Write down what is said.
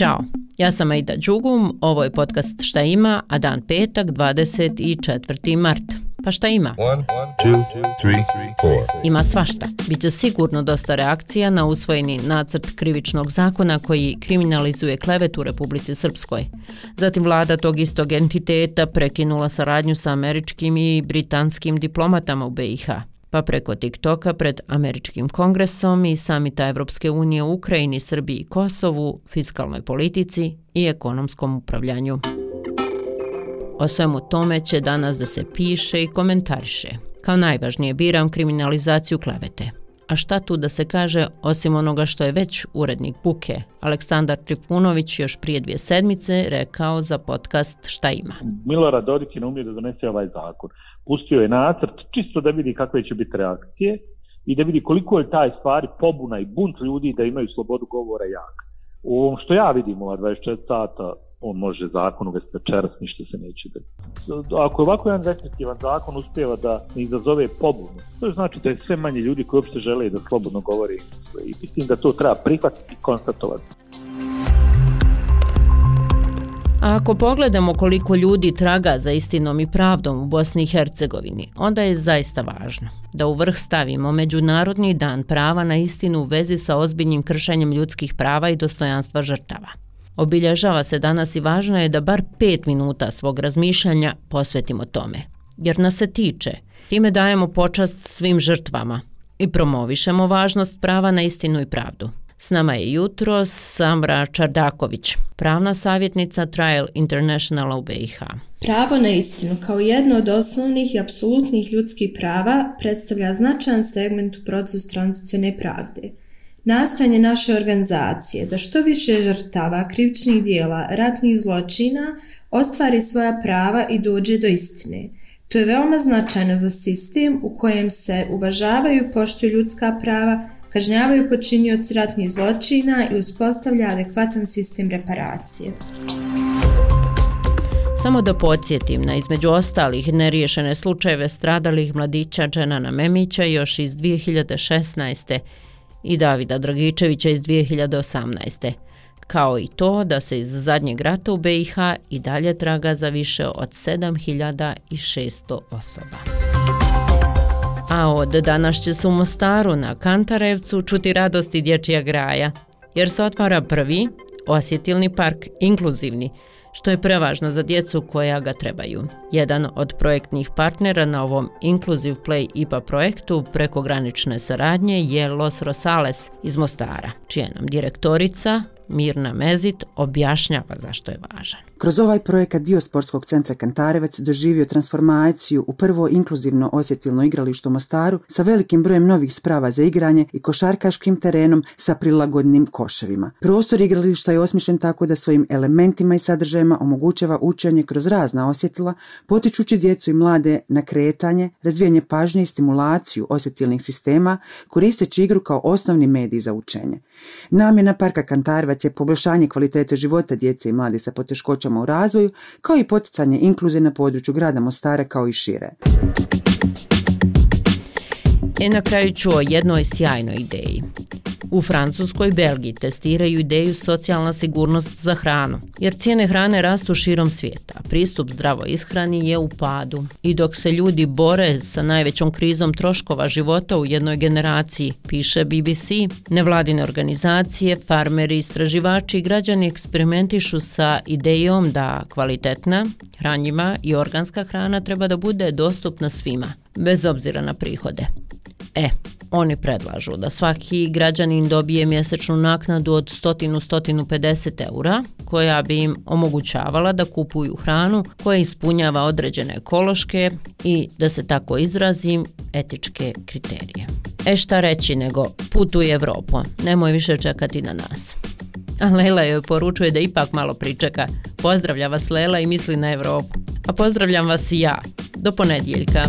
Ćao, ja sam Aida Đugum, ovo je podcast Šta ima, a dan petak, 24. mart. Pa šta ima? One, two, three, ima svašta. Biće sigurno dosta reakcija na usvojeni nacrt krivičnog zakona koji kriminalizuje klevet u Republici Srpskoj. Zatim vlada tog istog entiteta prekinula saradnju sa američkim i britanskim diplomatama u BiH pa preko TikToka pred Američkim kongresom i samita Evropske unije u Ukrajini, Srbiji i Kosovu, fiskalnoj politici i ekonomskom upravljanju. O svemu tome će danas da se piše i komentariše. Kao najvažnije biram kriminalizaciju klevete. A šta tu da se kaže, osim onoga što je već urednik Buke, Aleksandar Trifunović još prije dvije sedmice rekao za podcast Šta ima? Milorad Dodik je umije da donese ovaj zakon pustio je nacrt čisto da vidi kakve će biti reakcije i da vidi koliko je taj stvari pobuna i bunt ljudi da imaju slobodu govora jak. U ovom što ja vidim ova 24 sata, on može zakon uvesti večeras, ništa se neće da... Ako je ovako jedan restriktivan zakon uspjeva da ne izazove pobunu, to znači da je sve manje ljudi koji uopšte žele da slobodno govori i mislim da to treba prihvatiti i konstatovati. A ako pogledamo koliko ljudi traga za istinom i pravdom u Bosni i Hercegovini, onda je zaista važno da u vrh stavimo Međunarodni dan prava na istinu u vezi sa ozbiljnim kršenjem ljudskih prava i dostojanstva žrtava. Obilježava se danas i važno je da bar pet minuta svog razmišljanja posvetimo tome, jer nas se tiče. Time dajemo počast svim žrtvama i promovišemo važnost prava na istinu i pravdu. S nama je jutro Samra Čardaković, pravna savjetnica Trial International u BiH. Pravo na istinu kao jedno od osnovnih i apsolutnih ljudskih prava predstavlja značajan segment u procesu tranzicijone pravde. Nastojanje naše organizacije da što više žrtava krivičnih dijela ratnih zločina ostvari svoja prava i dođe do istine. To je veoma značajno za sistem u kojem se uvažavaju i poštuju ljudska prava, kažnjavaju počinioci ratnih zločina i uspostavlja adekvatan sistem reparacije. Samo da podsjetim na između ostalih neriješene slučajeve stradalih mladića Dženana Memića još iz 2016. i Davida Dragičevića iz 2018. Kao i to da se iz zadnjeg rata u BiH i dalje traga za više od 7600 osoba. A od danas će se u Mostaru na Kantarevcu čuti radosti dječija graja, jer se otvara prvi osjetilni park, inkluzivni, što je prevažno za djecu koja ga trebaju. Jedan od projektnih partnera na ovom Inclusive Play IPA projektu prekogranične saradnje je Los Rosales iz Mostara, čija nam direktorica Mirna Mezit objašnjava zašto je važan. Kroz ovaj projekat dio sportskog centra Kantarevac doživio transformaciju u prvo inkluzivno osjetilno igralište u Mostaru sa velikim brojem novih sprava za igranje i košarkaškim terenom sa prilagodnim koševima. Prostor igrališta je osmišljen tako da svojim elementima i sadržajima omogućava učenje kroz razna osjetila, potičući djecu i mlade na kretanje, razvijanje pažnje i stimulaciju osjetilnih sistema, koristeći igru kao osnovni medij za učenje. Namjena parka Kantarevac će poboljšanje kvalitete života djece i mladi sa poteškoćama u razvoju, kao i poticanje inkluzije na području grada Mostara kao i šire. I na kraju ću o jednoj sjajnoj ideji. U Francuskoj i Belgiji testiraju ideju socijalna sigurnost za hranu, jer cijene hrane rastu širom svijeta. Pristup zdravo ishrani je u padu. I dok se ljudi bore sa najvećom krizom troškova života u jednoj generaciji, piše BBC, nevladine organizacije, farmeri, istraživači i građani eksperimentišu sa idejom da kvalitetna, hranjiva i organska hrana treba da bude dostupna svima, bez obzira na prihode. E, oni predlažu da svaki građanin dobije mjesečnu naknadu od 100-150 eura, koja bi im omogućavala da kupuju hranu koja ispunjava određene ekološke i, da se tako izrazim, etičke kriterije. E šta reći nego putuj Evropu, nemoj više čekati na nas. A Lela joj poručuje da ipak malo pričeka. Pozdravlja vas Lela i misli na Evropu. A pozdravljam vas i ja. Do ponedjeljka.